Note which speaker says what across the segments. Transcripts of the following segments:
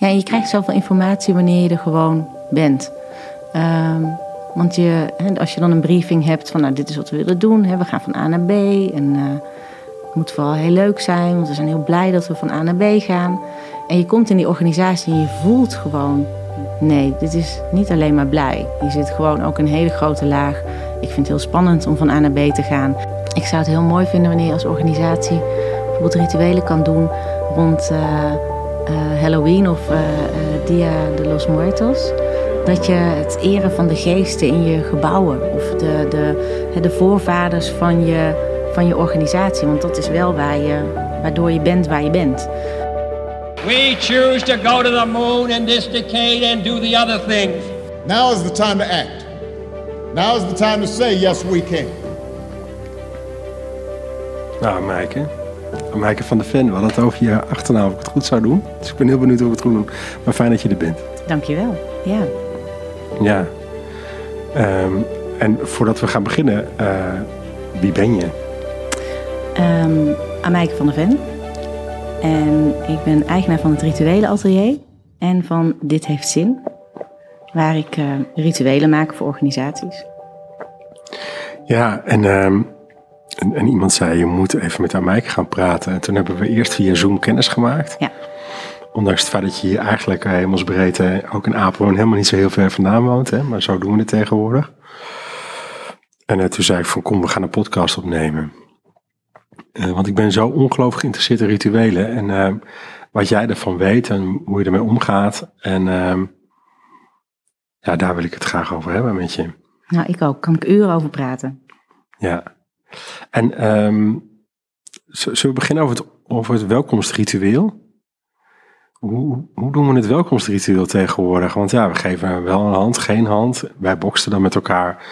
Speaker 1: Ja, je krijgt zoveel informatie wanneer je er gewoon bent. Ehm, want je, als je dan een briefing hebt van, nou, dit is wat we willen doen. Hè, we gaan van A naar B. En eh, het moet vooral heel leuk zijn, want we zijn heel blij dat we van A naar B gaan. En je komt in die organisatie en je voelt gewoon, nee, dit is niet alleen maar blij. Je zit gewoon ook een hele grote laag. Ik vind het heel spannend om van A naar B te gaan. Ik zou het heel mooi vinden wanneer je als organisatie bijvoorbeeld rituelen kan doen rond Halloween of uh, Dia de los Muertos. Dat je het eren van de geesten in je gebouwen of de, de, de voorvaders van je, van je organisatie. Want dat is wel waar je, waardoor je bent waar je bent.
Speaker 2: We choose to go to the moon in this decade and do the other things.
Speaker 3: Now is the time to act. Now is the time to say, yes, we can.
Speaker 4: Nou, Maaike. Maaike van de Ven, we hadden het over je achternaam of ik het goed zou doen. Dus ik ben heel benieuwd of ik het goed doe. Maar fijn dat je er bent.
Speaker 1: Dankjewel, ja.
Speaker 4: Ja. Um, en voordat we gaan beginnen, uh, wie ben je?
Speaker 1: Um, Amaike van der Ven. En ik ben eigenaar van het Rituelen Atelier en van Dit Heeft Zin, waar ik uh, rituelen maak voor organisaties.
Speaker 4: Ja, en, um, en, en, iemand zei, je moet even met Amaike gaan praten. En toen hebben we eerst via Zoom kennis gemaakt.
Speaker 1: Ja.
Speaker 4: Ondanks het feit dat je hier eigenlijk uh, hemelsbreed uh, ook in Apeldoorn helemaal niet zo heel ver vandaan woont. Hè, maar zo doen we het tegenwoordig. En uh, toen zei ik van kom, we gaan een podcast opnemen. Uh, want ik ben zo ongelooflijk geïnteresseerd in rituelen. En uh, wat jij ervan weet en hoe je ermee omgaat. En uh, ja, daar wil ik het graag over hebben met je.
Speaker 1: Nou, ik ook. Kan ik uren over praten.
Speaker 4: Ja. En um, zullen we beginnen over het, over het welkomstritueel? Hoe, hoe doen we het welkomstritueel tegenwoordig? Want ja, we geven wel een hand, geen hand. Wij boksten dan met elkaar,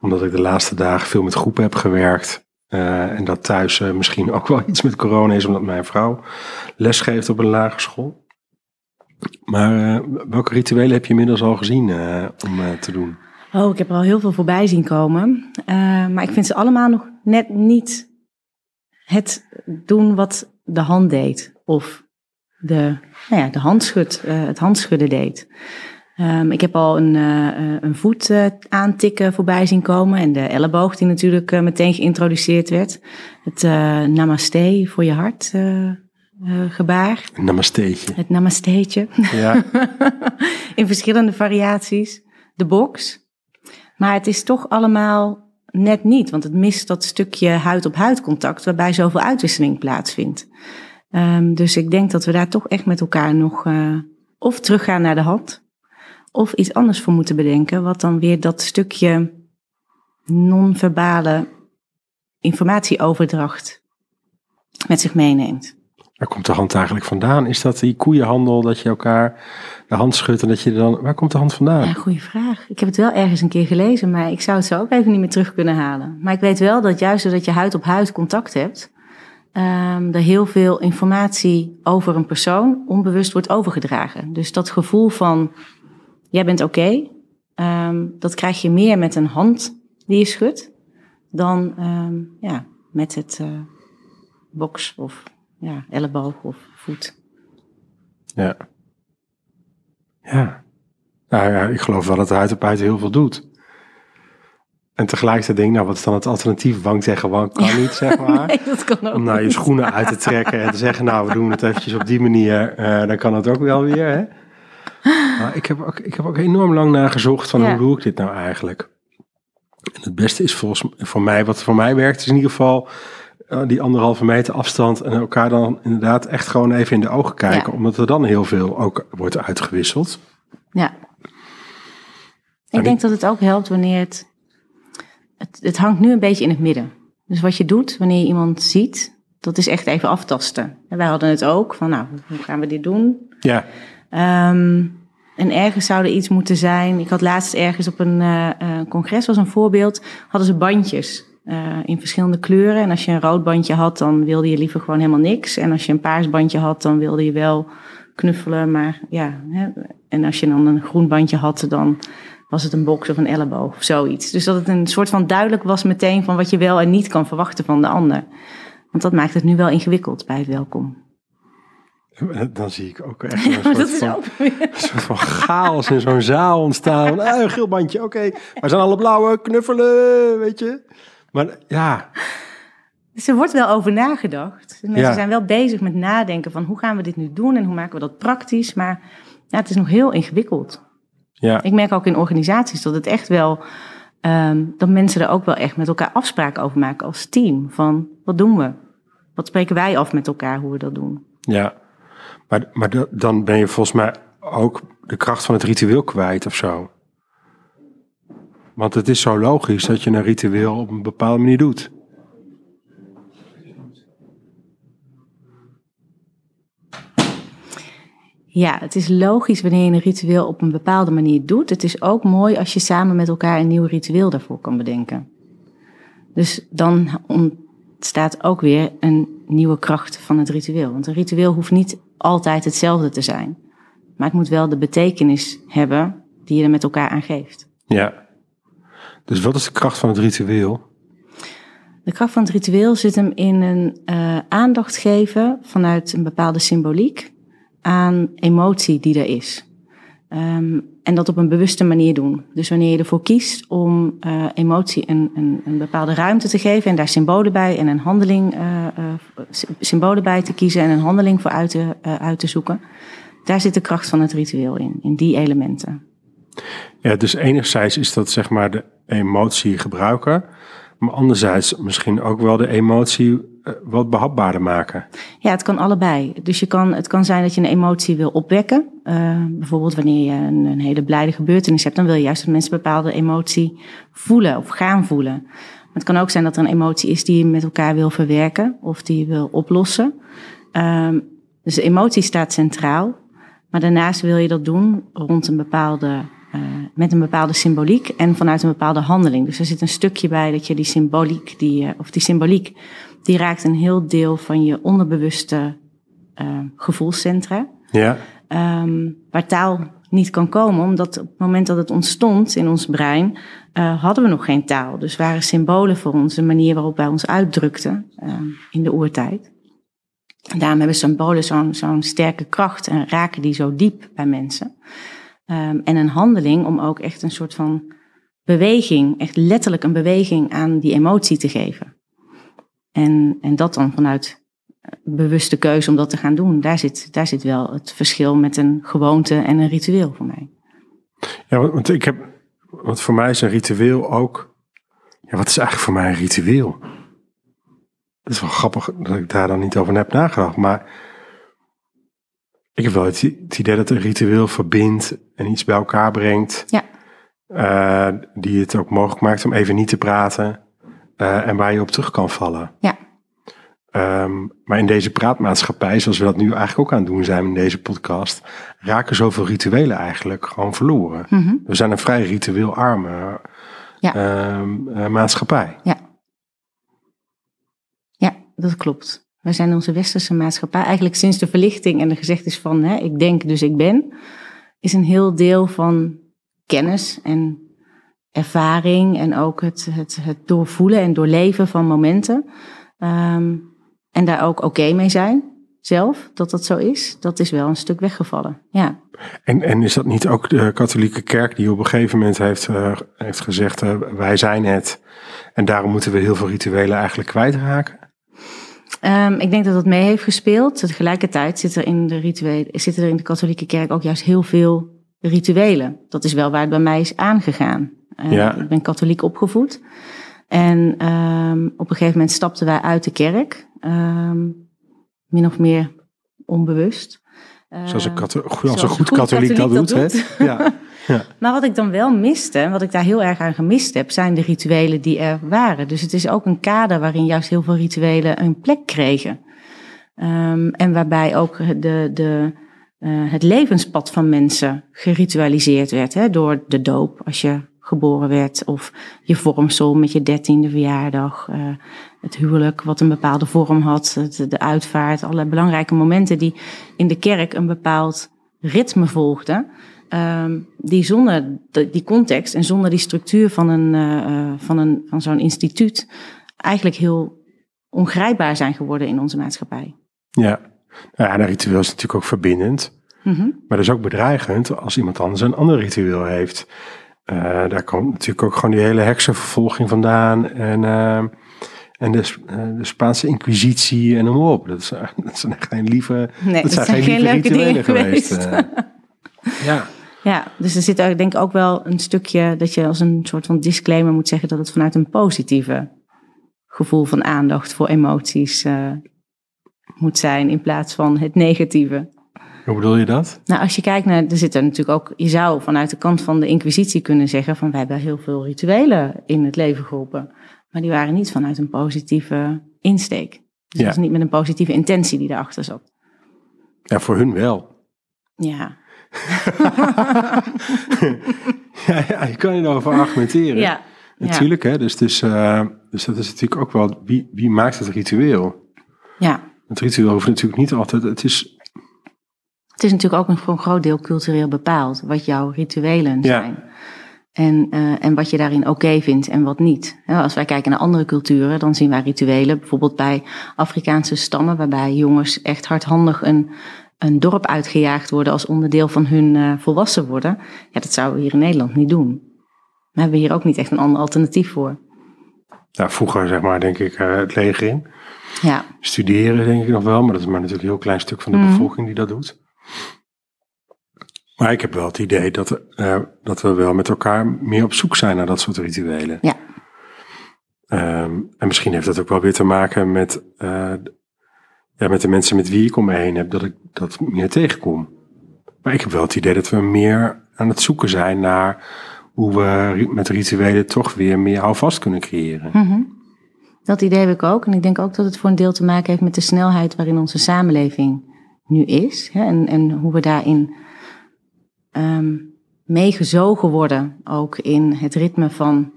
Speaker 4: omdat ik de laatste dagen veel met groepen heb gewerkt. Uh, en dat thuis uh, misschien ook wel iets met corona is, omdat mijn vrouw les geeft op een lagere school. Maar uh, welke rituelen heb je inmiddels al gezien om te doen?
Speaker 1: Oh, ik heb er al heel veel voorbij zien komen. maar ik vind ze allemaal nog net niet het doen wat de hand deed. Of de, nou ja, de handschud, het handschudden deed. Um, ik heb al een, uh, een voet aantikken voorbij zien komen en de elleboog die natuurlijk meteen geïntroduceerd werd. Het namaste voor je hart gebaar.
Speaker 4: Een namasteetje.
Speaker 1: Het namasteetje.
Speaker 4: Ja.
Speaker 1: In verschillende variaties. De box. Maar het is toch allemaal net niet, want het mist dat stukje huid-op-huid contact waarbij zoveel uitwisseling plaatsvindt. Um, dus ik denk dat we daar toch echt met elkaar nog of teruggaan naar de hand of iets anders voor moeten bedenken, wat dan weer dat stukje non-verbale informatieoverdracht met zich meeneemt.
Speaker 4: Waar komt de hand eigenlijk vandaan? Is dat die koeienhandel, dat je elkaar de hand schudt en dat je dan... Waar komt de hand vandaan?
Speaker 1: Ja, goede vraag. Ik heb het wel ergens een keer gelezen, maar ik zou het zo ook even niet meer terug kunnen halen. Maar ik weet wel dat juist doordat je huid op huid contact hebt, um, er heel veel informatie over een persoon onbewust wordt overgedragen. Dus dat gevoel van jij bent oké. Um, dat krijg je meer met een hand die je schudt dan um, ja, met het uh, box of ja, elleboog of voet.
Speaker 4: Ja. Ja. Nou ja, ik geloof wel dat huid op huid heel veel doet. En tegelijkertijd denk ik, nou, wat is dan het alternatief? Wang tegen wang kan niet, zeg maar.
Speaker 1: nee, dat kan ook
Speaker 4: Om nou je schoenen uit te trekken en te zeggen, nou, we doen het eventjes op die manier. Uh, dan kan het ook wel weer, hè? Maar ik, heb ook, ik heb ook enorm lang nagezocht van ja. hoe doe ik dit nou eigenlijk. En het beste is volgens voor mij, wat voor mij werkt, is in ieder geval die anderhalve meter afstand en elkaar dan inderdaad echt gewoon even in de ogen kijken. Ja. Omdat er dan heel veel ook wordt uitgewisseld.
Speaker 1: Ja. Ik en denk dat het ook helpt wanneer het, het, het hangt nu een beetje in het midden. Dus wat je doet wanneer je iemand ziet, dat is echt even aftasten. En wij hadden het ook van, nou, hoe gaan we dit doen?
Speaker 4: Ja.
Speaker 1: Um, en ergens zou er iets moeten zijn. Ik had laatst ergens op een uh, congres, was een voorbeeld, hadden ze bandjes uh, in verschillende kleuren. En als je een rood bandje had, dan wilde je liever gewoon helemaal niks. En als je een paars bandje had, dan wilde je wel knuffelen. Maar ja, hè. en als je dan een groen bandje had, dan was het een box of een elleboog of zoiets. Dus dat het een soort van duidelijk was meteen van wat je wel en niet kan verwachten van de ander. Want dat maakt het nu wel ingewikkeld bij het welkom.
Speaker 4: Dan zie ik ook echt een
Speaker 1: maar
Speaker 4: soort,
Speaker 1: dat is
Speaker 4: van,
Speaker 1: ook
Speaker 4: een soort van chaos in zo'n zaal ontstaan. Een geel bandje, oké. Waar zijn alle blauwe? Knuffelen, weet je. Maar ja,
Speaker 1: Dus er wordt wel over nagedacht. Mensen
Speaker 4: Ja.
Speaker 1: zijn wel bezig met nadenken van hoe gaan we dit nu doen en hoe maken we dat praktisch. Maar ja, het is nog heel ingewikkeld.
Speaker 4: ja,
Speaker 1: Ik merk ook in organisaties dat het echt wel, ehm, dat mensen er ook wel echt met elkaar afspraken over maken als team. Van wat doen we? Wat spreken wij af met elkaar hoe we dat doen?
Speaker 4: ja. Maar, maar da- dan ben je volgens mij ook de kracht van het ritueel kwijt of zo. Want het is zo logisch dat je een ritueel op een bepaalde manier doet.
Speaker 1: Ja, het is logisch wanneer je een ritueel op een bepaalde manier doet. Het is ook mooi als je samen met elkaar een nieuw ritueel daarvoor kan bedenken. Dus dan ontstaat ook weer een nieuwe kracht van het ritueel. Want een ritueel hoeft niet altijd hetzelfde te zijn. Maar het moet wel de betekenis hebben die je er met elkaar aan geeft.
Speaker 4: Ja. Dus wat is de kracht van het ritueel?
Speaker 1: De kracht van het ritueel zit hem in een eh, aandacht geven vanuit een bepaalde symboliek aan emotie die er is. Ehm, en dat op een bewuste manier doen. Dus wanneer je ervoor kiest om eh, emotie een, een, een bepaalde ruimte te geven en daar symbolen bij en een handeling, eh, sy- symbolen bij te kiezen en een handeling voor uit te, uit te zoeken, daar zit de kracht van het ritueel in, in die elementen.
Speaker 4: Ja, dus enerzijds is dat zeg maar de emotie gebruiken. Maar anderzijds misschien ook wel de emotie eh, wat behapbaarder maken.
Speaker 1: Ja, het kan allebei. Dus je kan, het kan zijn dat je een emotie wil opwekken. Eh, bijvoorbeeld wanneer je een, hele blijde gebeurtenis hebt, dan wil je juist dat mensen een bepaalde emotie voelen of gaan voelen. Maar het kan ook zijn dat er een emotie is die je met elkaar wil verwerken of die je wil oplossen. Ehm, dus de emotie staat centraal. Maar daarnaast wil je dat doen rond een bepaalde, eh, met een bepaalde symboliek en vanuit een bepaalde handeling. Dus er zit een stukje bij dat je die symboliek, die, eh, of die symboliek, die raakt een heel deel van je onderbewuste eh, gevoelscentra.
Speaker 4: Ja,
Speaker 1: Ehm, waar taal niet kan komen, omdat op het moment dat het ontstond in ons brein, hadden we nog geen taal. Dus waren symbolen voor ons een manier waarop wij ons uitdrukten in de oertijd. En daarom hebben symbolen zo'n zo'n sterke kracht en raken die zo diep bij mensen. Ehm, en een handeling om ook echt een soort van beweging, echt letterlijk een beweging aan die emotie te geven. En, en dat dan vanuit eh, bewuste keuze om dat te gaan doen. Daar zit, daar zit wel het verschil met een gewoonte en een ritueel voor mij.
Speaker 4: ja want- ik heb, want voor mij is een ritueel ook, ja, wat is eigenlijk voor mij een ritueel? Het is wel grappig dat ik daar dan niet over heb nagedacht, maar ik heb wel het, het idee dat een ritueel verbindt en iets bij elkaar brengt.
Speaker 1: Ja.
Speaker 4: eh, die het ook mogelijk maakt om even niet te praten eh, en waar je op terug kan vallen.
Speaker 1: Ja.
Speaker 4: Ehm, maar in deze praatmaatschappij, zoals we dat nu eigenlijk ook aan het doen zijn in deze podcast, raken zoveel rituelen eigenlijk gewoon verloren.
Speaker 1: Mhm.
Speaker 4: We zijn een vrij ritueelarme
Speaker 1: Ja.
Speaker 4: ehm, eh, maatschappij.
Speaker 1: Ja. Ja, dat klopt. Wij zijn onze westerse maatschappij, eigenlijk sinds de verlichting en er gezegd is van hè, ik denk dus ik ben, is een heel deel van kennis en ervaring en ook het, het, het doorvoelen en doorleven van momenten. Ehm, en daar ook oké mee zijn, zelf, dat dat zo is, dat is wel een stuk weggevallen. Ja.
Speaker 4: En, en is dat niet ook de katholieke kerk die op een gegeven moment heeft, eh, heeft gezegd, eh, wij zijn het en daarom moeten we heel veel rituelen eigenlijk kwijtraken?
Speaker 1: Ehm, ik denk dat dat mee heeft gespeeld. Tegelijkertijd zit er in de rituelen, zitten er in de katholieke kerk ook juist heel veel rituelen. Dat is wel waar het bij mij is aangegaan. Eh,
Speaker 4: Ja.
Speaker 1: Ik ben katholiek opgevoed. En ehm, op een gegeven moment stapten wij uit de kerk. ehm, min of meer onbewust.
Speaker 4: Zoals een,
Speaker 1: Ehm,
Speaker 4: katho- als
Speaker 1: zoals
Speaker 4: een goed katholiek, dat doet. hè? Ja.
Speaker 1: maar wat ik dan wel miste, en wat ik daar heel erg aan gemist heb, zijn de rituelen die er waren. Dus het is ook een kader waarin juist heel veel rituelen een plek kregen. Ehm, en waarbij ook de, de, eh, het levenspad van mensen geritualiseerd werd. Hè, door de doop, als je geboren werd, of je vormsel met je dertiende verjaardag. eh, het huwelijk, wat een bepaalde vorm had, de uitvaart. Allerlei belangrijke momenten die in de kerk een bepaald ritme volgden. Ehm, die zonder de- die context en zonder die structuur van, een, eh, eh, van, een, van zo'n instituut eigenlijk heel ongrijpbaar zijn geworden in onze maatschappij.
Speaker 4: Ja. Nou ja, een ritueel is natuurlijk ook verbindend.
Speaker 1: Mhm.
Speaker 4: Maar dat is ook bedreigend als iemand anders een ander ritueel heeft. Eh, daar komt natuurlijk ook gewoon die hele heksenvervolging vandaan. En, en de, de Spaanse inquisitie en noem maar op. Dat, is, dat zijn echt geen lieve,
Speaker 1: Nee,
Speaker 4: dat
Speaker 1: dat
Speaker 4: zijn
Speaker 1: zijn
Speaker 4: geen
Speaker 1: leuke
Speaker 4: rituelen
Speaker 1: dingen
Speaker 4: geweest.
Speaker 1: geweest.
Speaker 4: ja.
Speaker 1: Ja, dus er zit denk ik ook wel een stukje dat je als een soort van disclaimer moet zeggen dat het vanuit een positieve gevoel van aandacht voor emoties eh, moet zijn in plaats van het negatieve.
Speaker 4: Hoe bedoel je dat?
Speaker 1: Nou, als je kijkt naar, er zit er natuurlijk ook, je zou vanuit de kant van de Inquisitie kunnen zeggen van wij hebben heel veel rituelen in het leven geroepen, maar die waren niet vanuit een positieve insteek. Dus
Speaker 4: Ja.
Speaker 1: dat is niet met een positieve intentie die erachter zat.
Speaker 4: Ja, voor hun wel.
Speaker 1: Ja,
Speaker 4: Ja, ja je kan erover argumenteren.
Speaker 1: ja.
Speaker 4: Natuurlijk, hè. Dus, dus, eh, dus dat is natuurlijk ook wel, wie, wie maakt het ritueel?
Speaker 1: Ja,
Speaker 4: Het ritueel hoeft natuurlijk niet altijd, het is,
Speaker 1: Het is natuurlijk ook een, voor een groot deel cultureel bepaald wat jouw rituelen
Speaker 4: Ja.
Speaker 1: zijn. En, eh, en wat je daarin oké vindt en wat niet. Ja, als wij kijken naar andere culturen, dan zien wij rituelen, bijvoorbeeld bij Afrikaanse stammen, waarbij jongens echt hardhandig een, een dorp uitgejaagd worden als onderdeel van hun eh, volwassen worden. Ja, dat zouden we hier in Nederland niet doen. We hebben hier ook niet echt een ander alternatief voor.
Speaker 4: nou, vroeger zeg maar, denk ik, eh, het leger in.
Speaker 1: Ja,
Speaker 4: Studeren denk ik nog wel, maar dat is maar natuurlijk een heel klein stuk van de
Speaker 1: Mhm.
Speaker 4: bevolking die dat doet. Maar ik heb wel het idee dat, eh, dat we wel met elkaar meer op zoek zijn naar dat soort rituelen.
Speaker 1: ja,
Speaker 4: Ehm, en misschien heeft dat ook wel weer te maken met, ja, met de mensen met wie ik om me heen heb, dat ik dat meer tegenkom. Maar ik heb wel het idee dat we meer aan het zoeken zijn naar hoe we met rituelen toch weer meer houvast kunnen creëren.
Speaker 1: Mhm. Dat idee heb ik ook. En ik denk ook dat het voor een deel te maken heeft met de snelheid waarin onze samenleving nu is. En, en hoe we daarin ehm meegezogen worden, ook in het ritme van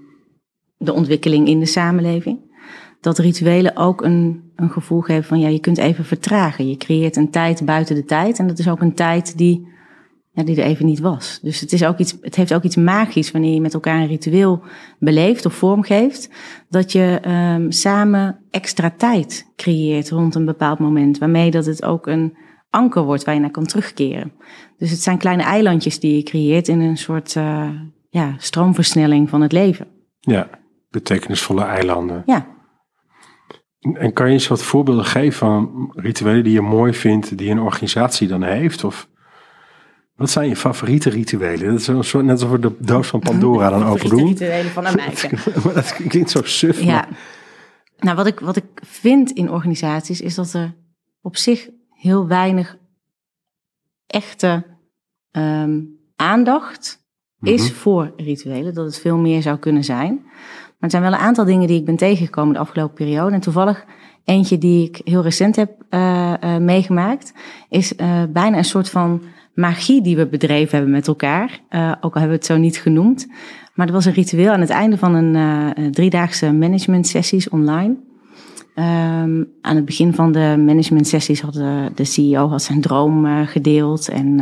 Speaker 1: de ontwikkeling in de samenleving. Dat rituelen ook een, een gevoel geven van ja, je kunt even vertragen. Je creëert een tijd buiten de tijd. En dat is ook een tijd die, ja, die er even niet was. Dus het, is ook iets, het heeft ook iets magisch wanneer je met elkaar een ritueel beleeft of vormgeeft dat je ehm, samen extra tijd creëert rond een bepaald moment, waarmee dat het ook een anker wordt waar je naar kan terugkeren. Dus het zijn kleine eilandjes die je creëert in een soort eh, ja, stroomversnelling van het leven.
Speaker 4: Ja, betekenisvolle eilanden.
Speaker 1: Ja,
Speaker 4: En kan je eens wat voorbeelden geven van rituelen die je mooi vindt, die een organisatie dan heeft? Of wat zijn je favoriete rituelen? Dat is een soort, net alsof we de doos van Pandora dan open doen.
Speaker 1: rituelen van Amijken.
Speaker 4: maar dat klinkt zo suf.
Speaker 1: Ja.
Speaker 4: maar-
Speaker 1: Nou, wat ik, wat ik vind in organisaties is dat er op zich heel weinig echte ehm, aandacht is
Speaker 4: Mhm.
Speaker 1: voor rituelen. Dat het veel meer zou kunnen zijn. Maar er zijn wel een aantal dingen die ik ben tegengekomen de afgelopen periode. En toevallig eentje die ik heel recent heb eh, eh, meegemaakt, is eh, bijna een soort van magie die we bedreven hebben met elkaar. Ook al hebben we het zo niet genoemd. Maar er was een ritueel aan het einde van een driedaagse management sessies online. Ehm, aan het begin van de management sessies had de, de CEO had zijn droom gedeeld en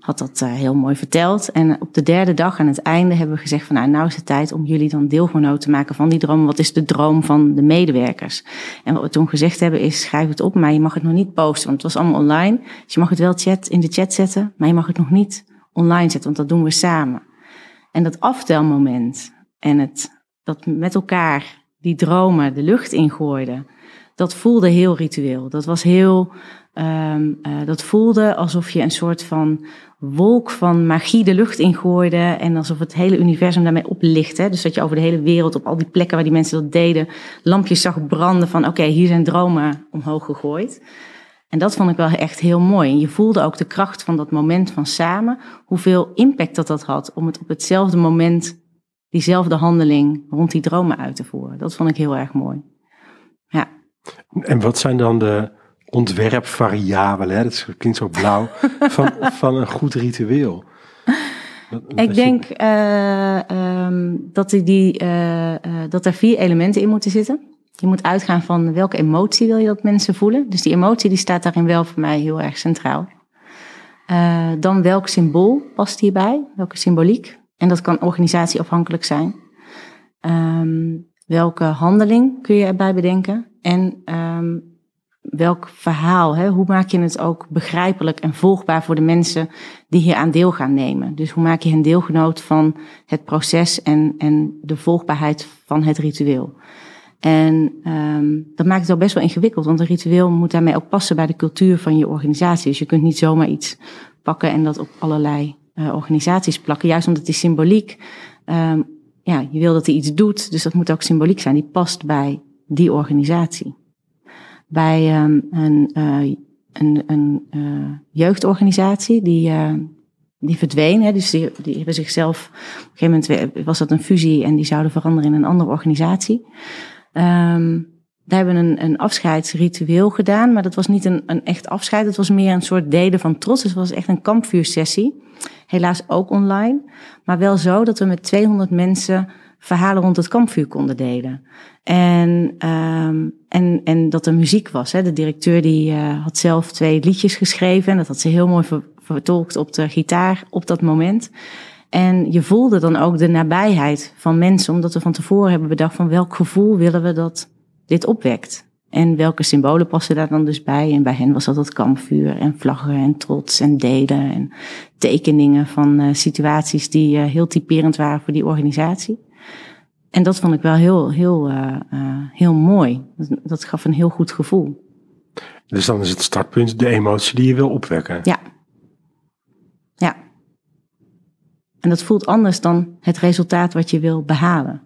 Speaker 1: had dat eh, heel mooi verteld. En op de derde dag aan het einde hebben we gezegd van nou, nou is het tijd om jullie dan deelgenoot te maken van die droom. Wat is de droom van de medewerkers? En wat we toen gezegd hebben is schrijf het op, maar je mag het nog niet posten, want het was allemaal online. Dus je mag het wel chat, in de chat zetten, maar je mag het nog niet online zetten, want dat doen we samen. En dat aftelmoment en het, dat met elkaar die dromen de lucht ingooiden, dat voelde heel ritueel. Dat was heel, um, uh, dat voelde alsof je een soort van wolk van magie de lucht ingooide en alsof het hele universum daarmee oplichtte. Dus dat je over de hele wereld, op al die plekken waar die mensen dat deden, lampjes zag branden van oké, hier zijn dromen omhoog gegooid. En dat vond ik wel echt heel mooi. En je voelde ook de kracht van dat moment van samen, hoeveel impact dat dat had om het op hetzelfde moment, diezelfde handeling rond die dromen uit te voeren. Dat vond ik heel erg mooi.
Speaker 4: En wat zijn dan de ontwerpvariabelen, hè? dat klinkt zo blauw, van, van een goed ritueel?
Speaker 1: Dat, ik dat denk je... uh, um, dat, die, uh, uh, dat er vier elementen in moeten zitten. Je moet uitgaan van welke emotie wil je dat mensen voelen. Dus die emotie die staat daarin wel voor mij heel erg centraal. Dan welk symbool past hierbij? Welke symboliek? En dat kan organisatieafhankelijk zijn. Um, welke handeling kun je erbij bedenken? En um, welk verhaal, hè, hoe maak je het ook begrijpelijk en volgbaar voor de mensen die hier aan deel gaan nemen. Dus hoe maak je hen deelgenoot van het proces en, en de volgbaarheid van het ritueel. En um, dat maakt het ook best wel ingewikkeld, want een ritueel moet daarmee ook passen bij de cultuur van je organisatie. Dus je kunt niet zomaar iets pakken en dat op allerlei uh, organisaties plakken, juist omdat die symboliek, um, ja, je wil dat hij iets doet, dus dat moet ook symboliek zijn, die past bij die organisatie. Bij um, een, uh, een, een uh, jeugdorganisatie die, die verdween. Hè, dus die, die hebben zichzelf, op een gegeven moment was dat een fusie en die zouden veranderen in een andere organisatie. Um, daar hebben we een, een afscheidsritueel gedaan, maar dat was niet een, een echt afscheid. Het was meer een soort delen van trots. Dus het was echt een kampvuursessie. Helaas ook online, maar wel zo dat we met 200 mensen verhalen rond het kampvuur konden delen. En, um, en, en dat er muziek was. Hè. De directeur die uh, had zelf twee liedjes geschreven. En dat had ze heel mooi ver, vertolkt op de gitaar op dat moment. En je voelde dan ook de nabijheid van mensen, omdat we van tevoren hebben bedacht van welk gevoel willen we dat dit opwekt. En welke symbolen passen daar dan dus bij? En bij hen was dat het kampvuur en vlaggen en trots en delen en tekeningen van uh, situaties die uh, heel typerend waren voor die organisatie. En dat vond ik wel heel, heel, uh, heel mooi. Dat, dat gaf een heel goed gevoel.
Speaker 4: Dus dan is het startpunt de emotie die je wil opwekken.
Speaker 1: Ja. Ja. En dat voelt anders dan het resultaat wat je wil behalen.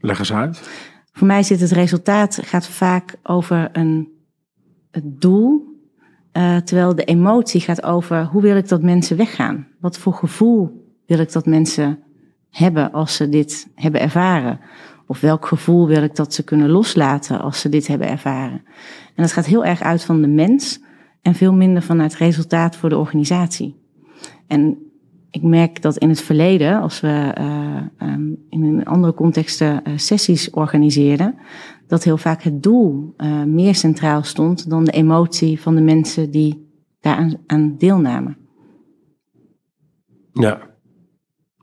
Speaker 4: Leg eens uit.
Speaker 1: Voor mij zit het resultaat gaat vaak over een, het doel, uh, terwijl de emotie gaat over hoe wil ik dat mensen weggaan? Wat voor gevoel wil ik dat mensen hebben als ze dit hebben ervaren? Of welk gevoel wil ik dat ze kunnen loslaten als ze dit hebben ervaren? En dat gaat heel erg uit van de mens en veel minder van het resultaat voor de organisatie. En ik merk dat in het verleden, als we uh, um, in andere contexten uh, sessies organiseerden, dat heel vaak het doel uh, meer centraal stond dan de emotie van de mensen die daaraan aan deelnamen.
Speaker 4: Ja.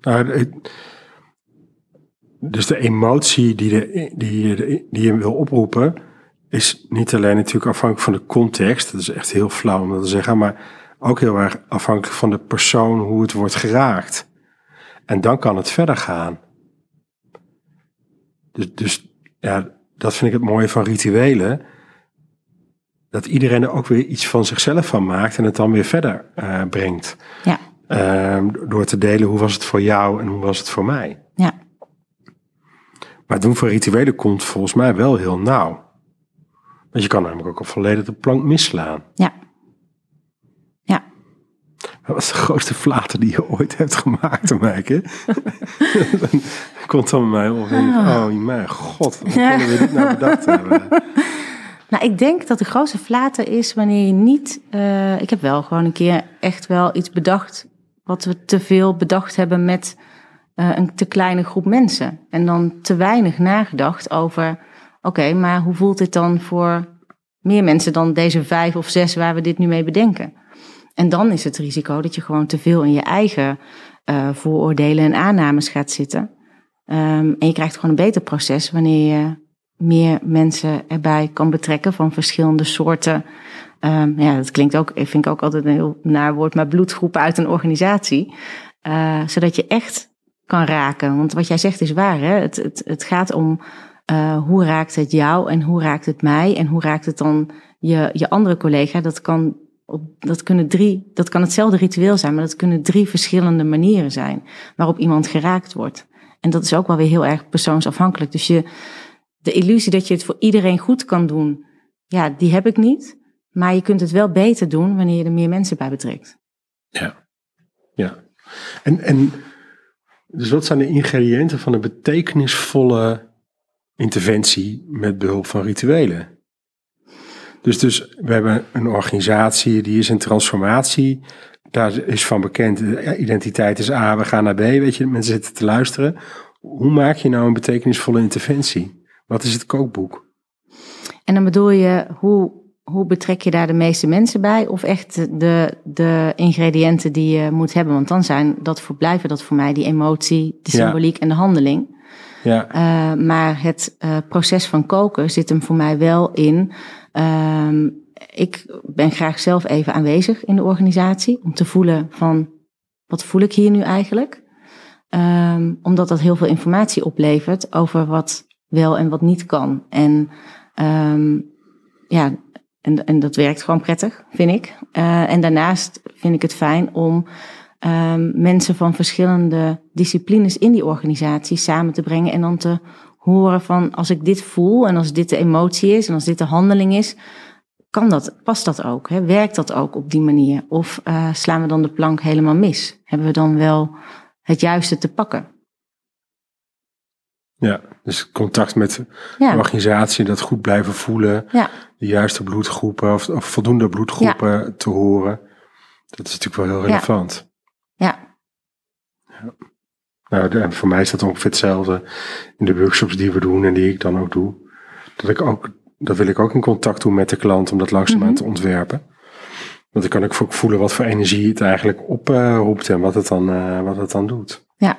Speaker 4: Nou, dus de emotie die, de, die, je, die je wil oproepen, is niet alleen natuurlijk afhankelijk van de context. Dat is echt heel flauw om dat te zeggen, maar ook heel erg afhankelijk van de persoon hoe het wordt geraakt. En dan kan het verder gaan. Dus, dus ja, dat vind ik het mooie van rituelen. Dat iedereen er ook weer iets van zichzelf van maakt en het dan weer verder uh, brengt.
Speaker 1: Ja.
Speaker 4: Uh, door te delen hoe was het voor jou en hoe was het voor mij.
Speaker 1: Ja.
Speaker 4: Maar het doen van rituelen komt volgens mij wel heel nauw. Want je kan namelijk ook op volledig de plank misslaan.
Speaker 1: Ja.
Speaker 4: Dat was de grootste flater die je ooit hebt gemaakt, Mijke. dan komt dan bij mij op. Oh, mijn god, hoe kunnen we dit nou bedacht hebben?
Speaker 1: Nou, ik denk dat de grootste flater is wanneer je niet... Uh, ik heb wel gewoon een keer echt wel iets bedacht... wat we te veel bedacht hebben met uh, een te kleine groep mensen. En dan te weinig nagedacht over... oké, maar hoe voelt dit dan voor meer mensen dan deze vijf of zes... waar we dit nu mee bedenken? En dan is het risico dat je gewoon te veel in je eigen uh, vooroordelen en aannames gaat zitten. Um, en je krijgt gewoon een beter proces wanneer je meer mensen erbij kan betrekken van verschillende soorten. Um, ja, dat klinkt ook, vind ik ook altijd een heel naar woord, maar bloedgroepen uit een organisatie. Uh, zodat je echt kan raken. Want wat jij zegt is waar. Hè? Het, het, het gaat om uh, hoe raakt het jou en hoe raakt het mij en hoe raakt het dan je, je andere collega. Dat kan dat, kunnen drie, dat kan hetzelfde ritueel zijn, maar dat kunnen drie verschillende manieren zijn waarop iemand geraakt wordt. En dat is ook wel weer heel erg persoonsafhankelijk. Dus je, de illusie dat je het voor iedereen goed kan doen, ja, die heb ik niet. Maar je kunt het wel beter doen wanneer je er meer mensen bij betrekt.
Speaker 4: Ja, ja. En, en dus wat zijn de ingrediënten van een betekenisvolle interventie met behulp van rituelen? Dus, dus we hebben een organisatie die is in transformatie. Daar is van bekend, identiteit is A, we gaan naar B. Weet je, mensen zitten te luisteren. Hoe maak je nou een betekenisvolle interventie? Wat is het kookboek?
Speaker 1: En dan bedoel je, hoe, hoe betrek je daar de meeste mensen bij? Of echt de, de ingrediënten die je moet hebben? Want dan zijn dat voor, blijven dat voor mij die emotie, de symboliek ja. en de handeling.
Speaker 4: Ja.
Speaker 1: Eh, maar het eh, proces van koken zit hem voor mij wel in. Ehm, ik ben graag zelf even aanwezig in de organisatie om te voelen van wat voel ik hier nu eigenlijk? Ehm, omdat dat heel veel informatie oplevert over wat wel en wat niet kan. En ehm, ja, en, en dat werkt gewoon prettig, vind ik. Eh, en daarnaast vind ik het fijn om um, mensen van verschillende disciplines in die organisatie samen te brengen en dan te horen van als ik dit voel en als dit de emotie is en als dit de handeling is, kan dat, past dat ook? Hè? Werkt dat ook op die manier? Of uh, slaan we dan de plank helemaal mis? Hebben we dan wel het juiste te pakken?
Speaker 4: Ja, dus contact met
Speaker 1: Ja.
Speaker 4: de organisatie, dat goed blijven voelen,
Speaker 1: Ja,
Speaker 4: de juiste bloedgroepen of, of voldoende bloedgroepen te horen. Dat is natuurlijk wel heel
Speaker 1: Ja.
Speaker 4: relevant.
Speaker 1: ja,
Speaker 4: Nou, de- en voor mij is dat ongeveer hetzelfde in de workshops die we doen en die ik dan ook doe. Dat ik ook, dat wil ik ook in contact doen met de klant om dat langzaamaan
Speaker 1: Mhm.
Speaker 4: te ontwerpen. Want dan kan ik ook voelen wat voor energie het eigenlijk oproept en wat het dan, eh, wat het dan doet.
Speaker 1: ja.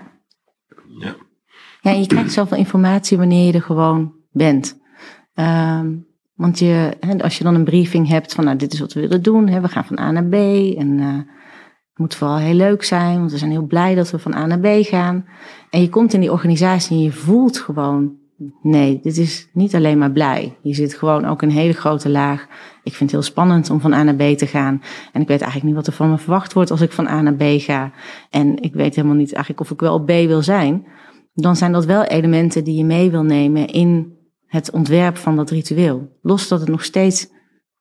Speaker 4: Ja.
Speaker 1: Ja, je krijgt zoveel informatie wanneer je er gewoon bent. Ehm, want je, als je dan een briefing hebt van, nou, dit is wat we willen doen. Hè, we gaan van A naar B. En eh, het moet vooral heel leuk zijn, want we zijn heel blij dat we van A naar B gaan. En je komt in die organisatie en je voelt gewoon, nee, dit is niet alleen maar blij. Je zit gewoon ook een hele grote laag. Ik vind het heel spannend om van A naar B te gaan. En ik weet eigenlijk niet wat er van me verwacht wordt als ik van A naar B ga. En ik weet helemaal niet eigenlijk of ik wel op B wil zijn dan zijn dat wel elementen die je mee wil nemen in het ontwerp van dat ritueel. Los dat het nog steeds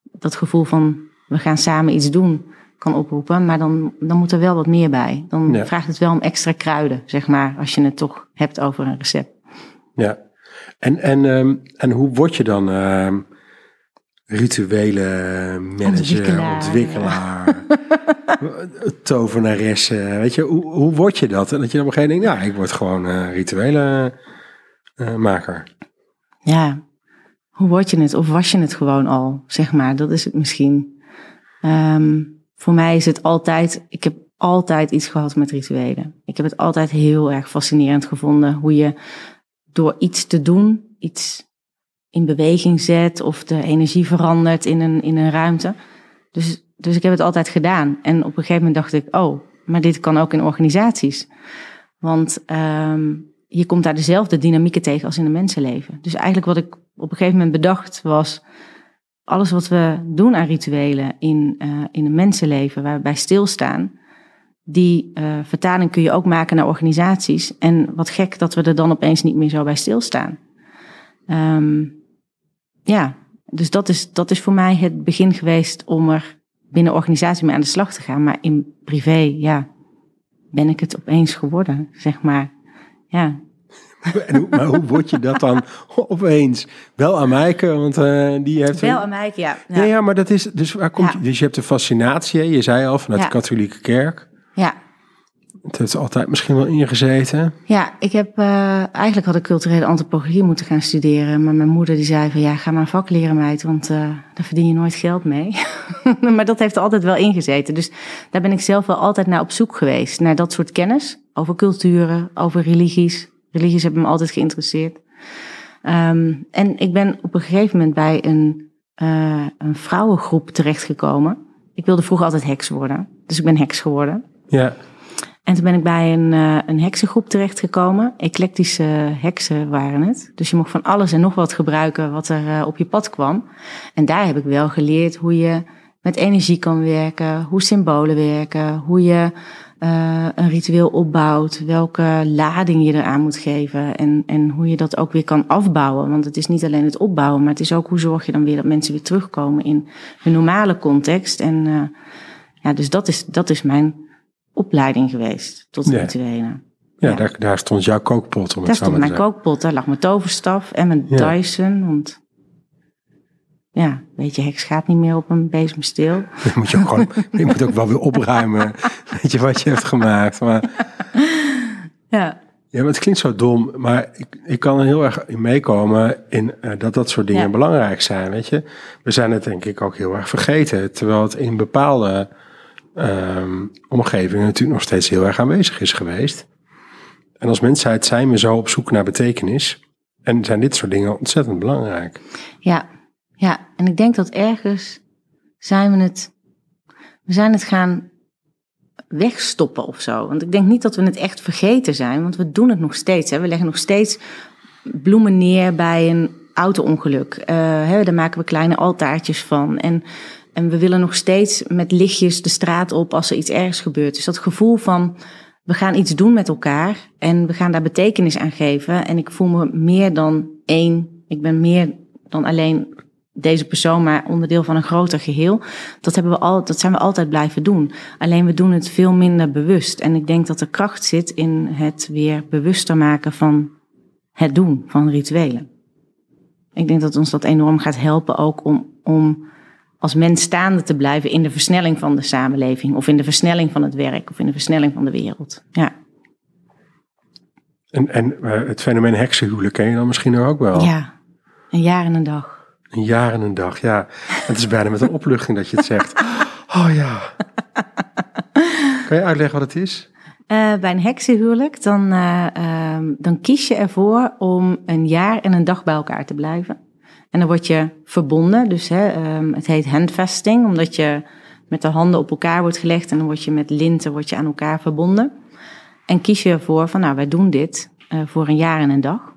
Speaker 1: dat gevoel van we gaan samen iets doen kan oproepen, maar dan, dan moet er wel wat meer bij. Dan
Speaker 4: Ja.
Speaker 1: vraagt het wel om extra kruiden, zeg maar, als je het toch hebt over een recept.
Speaker 4: Ja. En, en, ehm, en hoe word je dan ehm, rituele manager,
Speaker 1: Ontwikkelaar.
Speaker 4: ontwikkelaar, tovenares? weet je, hoe, hoe word je dat? En dat je op een gegeven moment denkt, ja, ik word gewoon eh rituele eh, maker.
Speaker 1: Ja, hoe word je het? Of was je het gewoon al, zeg maar? Dat is het misschien. Ehm, voor mij is het altijd, ik heb altijd iets gehad met rituelen. Ik heb het altijd heel erg fascinerend gevonden hoe je door iets te doen, iets in beweging zet of de energie verandert in een, in een ruimte. Dus, dus ik heb het altijd gedaan. En op een gegeven moment dacht ik, oh, maar dit kan ook in organisaties. Want ehm, je komt daar dezelfde dynamieken tegen als in een mensenleven. Dus eigenlijk wat ik op een gegeven moment bedacht was... alles wat we doen aan rituelen in, eh, in een mensenleven waar we bij stilstaan... die eh, vertaling kun je ook maken naar organisaties. En wat gek dat we er dan opeens niet meer zo bij stilstaan. Ehm, ja, dus dat is, dat is voor mij het begin geweest om er binnen organisatie mee aan de slag te gaan. Maar in privé, ja, ben ik het opeens geworden, zeg maar. Ja,
Speaker 4: En hoe, maar hoe word je dat dan opeens? Wel aan Maaike, want eh, die heeft...
Speaker 1: wel aan mij, ja.
Speaker 4: Ja. ja, maar dat is... Dus, waar komt,
Speaker 1: Ja.
Speaker 4: dus je hebt de fascinatie, je zei al, vanuit
Speaker 1: Ja.
Speaker 4: de katholieke kerk.
Speaker 1: Ja,
Speaker 4: Het heeft altijd misschien wel ingezeten.
Speaker 1: ja ik heb, eh, eigenlijk had ik culturele antropologie moeten gaan studeren. Maar mijn moeder die zei van, ja, ga maar een vak leren meid, want eh, daar verdien je nooit geld mee. maar dat heeft er altijd wel ingezeten. Dus daar ben ik zelf wel altijd naar op zoek geweest. Naar dat soort kennis over culturen, over religies. Religies hebben me altijd geïnteresseerd. Ehm, en ik ben op een gegeven moment bij een, eh, een vrouwengroep terechtgekomen. Ik wilde vroeger altijd heks worden, dus ik ben heks geworden.
Speaker 4: Ja,
Speaker 1: En toen ben ik bij een, eh, een heksengroep terechtgekomen. Eclectische heksen waren het. Dus je mocht van alles en nog wat gebruiken wat er eh, op je pad kwam. En daar heb ik wel geleerd hoe je met energie kan werken, hoe symbolen werken, hoe je eh, een ritueel opbouwt, welke lading je eraan moet geven en, en hoe je dat ook weer kan afbouwen. Want het is niet alleen het opbouwen, maar het is ook hoe zorg je dan weer dat mensen weer terugkomen in hun normale context. En eh, ja, dus dat is, dat is mijn opleiding geweest tot
Speaker 4: Ja.
Speaker 1: rituelen.
Speaker 4: ja,
Speaker 1: Ja.
Speaker 4: Daar, daar stond jouw kookpot om
Speaker 1: Daar stond mijn kookpot, daar lag mijn toverstaf en mijn
Speaker 4: Ja.
Speaker 1: Dyson. Want ja, weet je, heks gaat niet meer op een bezemsteel.
Speaker 4: Je moet, je, ook gewoon, je moet ook wel weer opruimen. Weet je wat je hebt gemaakt. Maar,
Speaker 1: Ja,
Speaker 4: ja, maar het klinkt zo dom. Maar ik, ik kan er heel erg in meekomen in eh, dat dat soort dingen
Speaker 1: Ja.
Speaker 4: belangrijk zijn. Weet je? We zijn het denk ik ook heel erg vergeten. Terwijl het in bepaalde ehm, omgevingen natuurlijk nog steeds heel erg aanwezig is geweest. En als mensheid zijn we zo op zoek naar betekenis. En zijn dit soort dingen ontzettend belangrijk.
Speaker 1: Ja, ja. En ik denk dat ergens zijn we het, we zijn het gaan wegstoppen of zo. Want ik denk niet dat we het echt vergeten zijn, want we doen het nog steeds. Hè. We leggen nog steeds bloemen neer bij een auto-ongeluk. Eh, hè, daar maken we kleine altaartjes van. En, en we willen nog steeds met lichtjes de straat op als er iets ergs gebeurt. Dus dat gevoel van we gaan iets doen met elkaar en we gaan daar betekenis aan geven. En ik voel me meer dan één. Ik ben meer dan alleen deze persoon, maar onderdeel van een groter geheel. Dat, hebben we al, dat zijn we altijd blijven doen. Alleen we doen het veel minder bewust. En ik denk dat er kracht zit in het weer bewuster maken van het doen van rituelen. Ik denk dat ons dat enorm gaat helpen ook om, om als mens staande te blijven in de versnelling van de samenleving. Of in de versnelling van het werk. Of in de versnelling van de wereld. Ja.
Speaker 4: En, en uh, het fenomeen heksenhuwelijk ken je dan misschien ook wel?
Speaker 1: Ja, een jaar en een dag.
Speaker 4: Een jaar en een dag, ja. Het is bijna met een opluchting dat je het zegt. Oh ja. Kan je uitleggen wat het is?
Speaker 1: Uh, bij een heksenhuwelijk, dan, uh, um, dan kies je ervoor om een jaar en een dag bij elkaar te blijven. En dan word je verbonden, dus hè, um, het heet handvesting, omdat je met de handen op elkaar wordt gelegd en dan word je met linten word je aan elkaar verbonden. En kies je ervoor van, nou, wij doen dit uh, voor een jaar en een dag.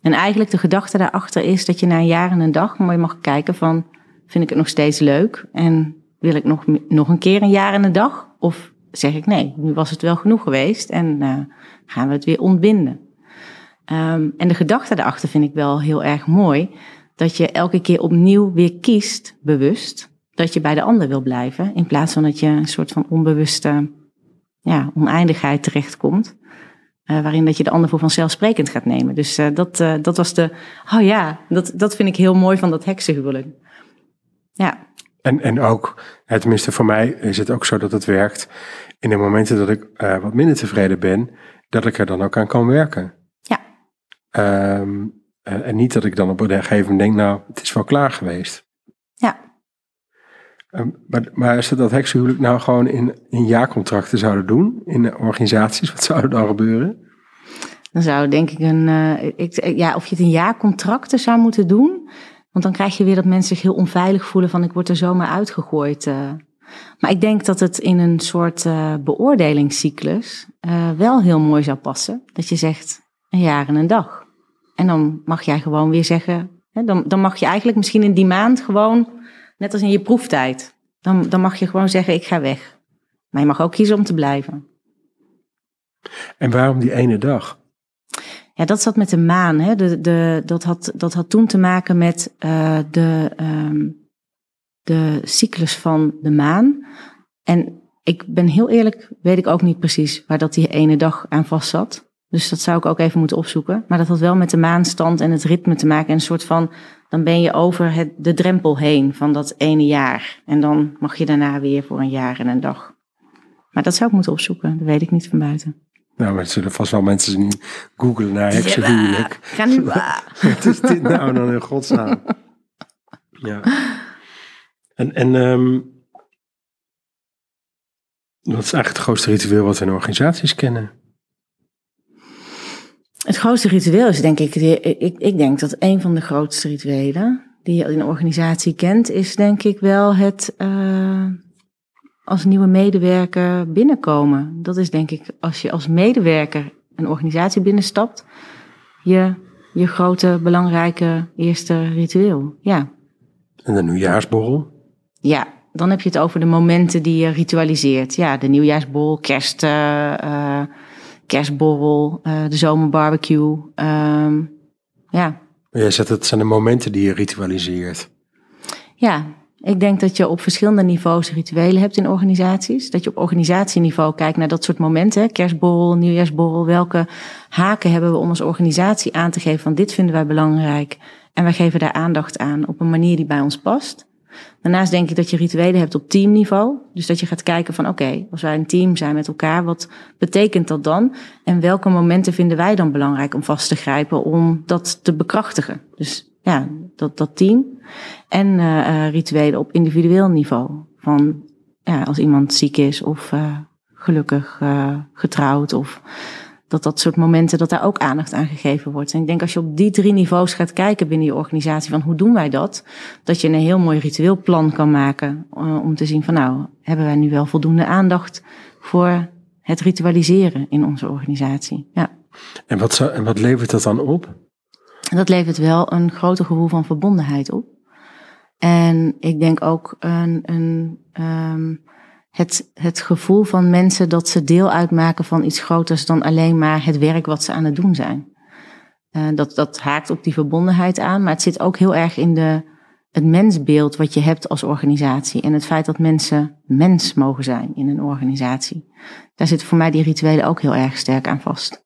Speaker 1: En eigenlijk de gedachte daarachter is dat je na een jaar en een dag je mag kijken van, vind ik het nog steeds leuk? En wil ik nog, nog een keer een jaar en een dag? Of zeg ik nee, nu was het wel genoeg geweest en uh, gaan we het weer ontbinden. Um, en de gedachte daarachter vind ik wel heel erg mooi. Dat je elke keer opnieuw weer kiest, bewust, dat je bij de ander wil blijven. In plaats van dat je een soort van onbewuste ja, oneindigheid terechtkomt. Uh, waarin dat je de ander voor vanzelfsprekend gaat nemen. Dus uh, dat, uh, dat was de. Oh ja, dat, dat vind ik heel mooi van dat heksenhuwelijk. Ja.
Speaker 4: En, en ook, tenminste voor mij is het ook zo dat het werkt. In de momenten dat ik wat minder tevreden ben, dat ik er dan ook aan kan werken.
Speaker 1: Ja.
Speaker 4: Um, en niet dat ik dan op een gegeven moment denk, nou, het is wel klaar geweest.
Speaker 1: Ja.
Speaker 4: Um, maar, maar als ze dat heksenhuwelijk nou gewoon in, in jaarcontracten zouden doen, in organisaties, wat zou er dan gebeuren?
Speaker 1: Dan zou denk ik een, uh, ik, ja, of je het in jaarcontracten zou moeten doen. Want dan krijg je weer dat mensen zich heel onveilig voelen van ik word er zomaar uitgegooid. Uh. Maar ik denk dat het in een soort uh, beoordelingscyclus wel heel mooi zou passen. Dat je zegt een jaar en een dag. En dan mag jij gewoon weer zeggen, hè, dan, dan mag je eigenlijk misschien in die maand gewoon, net als in je proeftijd, dan, dan mag je gewoon zeggen ik ga weg. Maar je mag ook kiezen om te blijven.
Speaker 4: En waarom die ene dag?
Speaker 1: Ja, dat zat met de maan. Hè. De, de, dat, had, dat had toen te maken met uh, de, um, de cyclus van de maan. En ik ben heel eerlijk, weet ik ook niet precies waar dat die ene dag aan vast zat. Dus dat zou ik ook even moeten opzoeken. Maar dat had wel met de maanstand en het ritme te maken. En een soort van, dan ben je over het, de drempel heen van dat ene jaar. En dan mag je daarna weer voor een jaar en een dag. Maar dat zou ik moeten opzoeken. Dat weet ik niet van buiten.
Speaker 4: Nou, maar er zullen vast wel mensen googlen naar heksenhuwelijk.
Speaker 1: Ga nu.
Speaker 4: Wat is dit nou dan in godsnaam? Ja. En, en um, wat is eigenlijk het grootste ritueel wat we in organisaties kennen?
Speaker 1: Het grootste ritueel is denk ik, ik, ik denk dat een van de grootste rituelen die je in een organisatie kent, is denk ik wel het uh, als nieuwe medewerker binnenkomen. Dat is denk ik, als je als medewerker een organisatie binnenstapt, je, je grote, belangrijke eerste ritueel. Ja.
Speaker 4: En de nieuwjaarsborrel?
Speaker 1: Ja, dan heb je het over de momenten die je ritualiseert. Ja, de nieuwjaarsborrel, kerst. Uh, uh, kerstborrel, uh, de zomerbarbecue. Um, ja.
Speaker 4: Jij zegt het zijn de momenten die je ritualiseert.
Speaker 1: Ja, ik denk dat je op verschillende niveaus rituelen hebt in organisaties. Dat je op organisatieniveau kijkt naar dat soort momenten. Kerstborrel, nieuwjaarsborrel. Welke haken hebben we om als organisatie aan te geven van dit vinden wij belangrijk. En wij geven daar aandacht aan op een manier die bij ons past. Daarnaast denk ik dat je rituelen hebt op teamniveau. Dus dat je gaat kijken van oké, als wij een team zijn met elkaar, wat betekent dat dan? En welke momenten vinden wij dan belangrijk om vast te grijpen om dat te bekrachtigen? Dus ja, dat, dat team. En uh, rituelen op individueel niveau. Van ja, als iemand ziek is of uh, gelukkig getrouwd of dat dat soort momenten, dat daar ook aandacht aan gegeven wordt. En ik denk als je op die drie niveaus gaat kijken binnen je organisatie, van hoe doen wij dat? Dat je een heel mooi ritueel plan kan maken uh, om te zien van nou, hebben wij nu wel voldoende aandacht voor het ritualiseren in onze organisatie? Ja.
Speaker 4: En wat, zou, en wat levert dat dan op?
Speaker 1: Dat levert wel een groter gevoel van verbondenheid op. En ik denk ook een, een um, het, het gevoel van mensen dat ze deel uitmaken van iets groters dan alleen maar het werk wat ze aan het doen zijn. Uh, dat, dat haakt op die verbondenheid aan, maar het zit ook heel erg in de, het mensbeeld wat je hebt als organisatie. En het feit dat mensen mens mogen zijn in een organisatie. Daar zitten voor mij die rituelen ook heel erg sterk aan vast.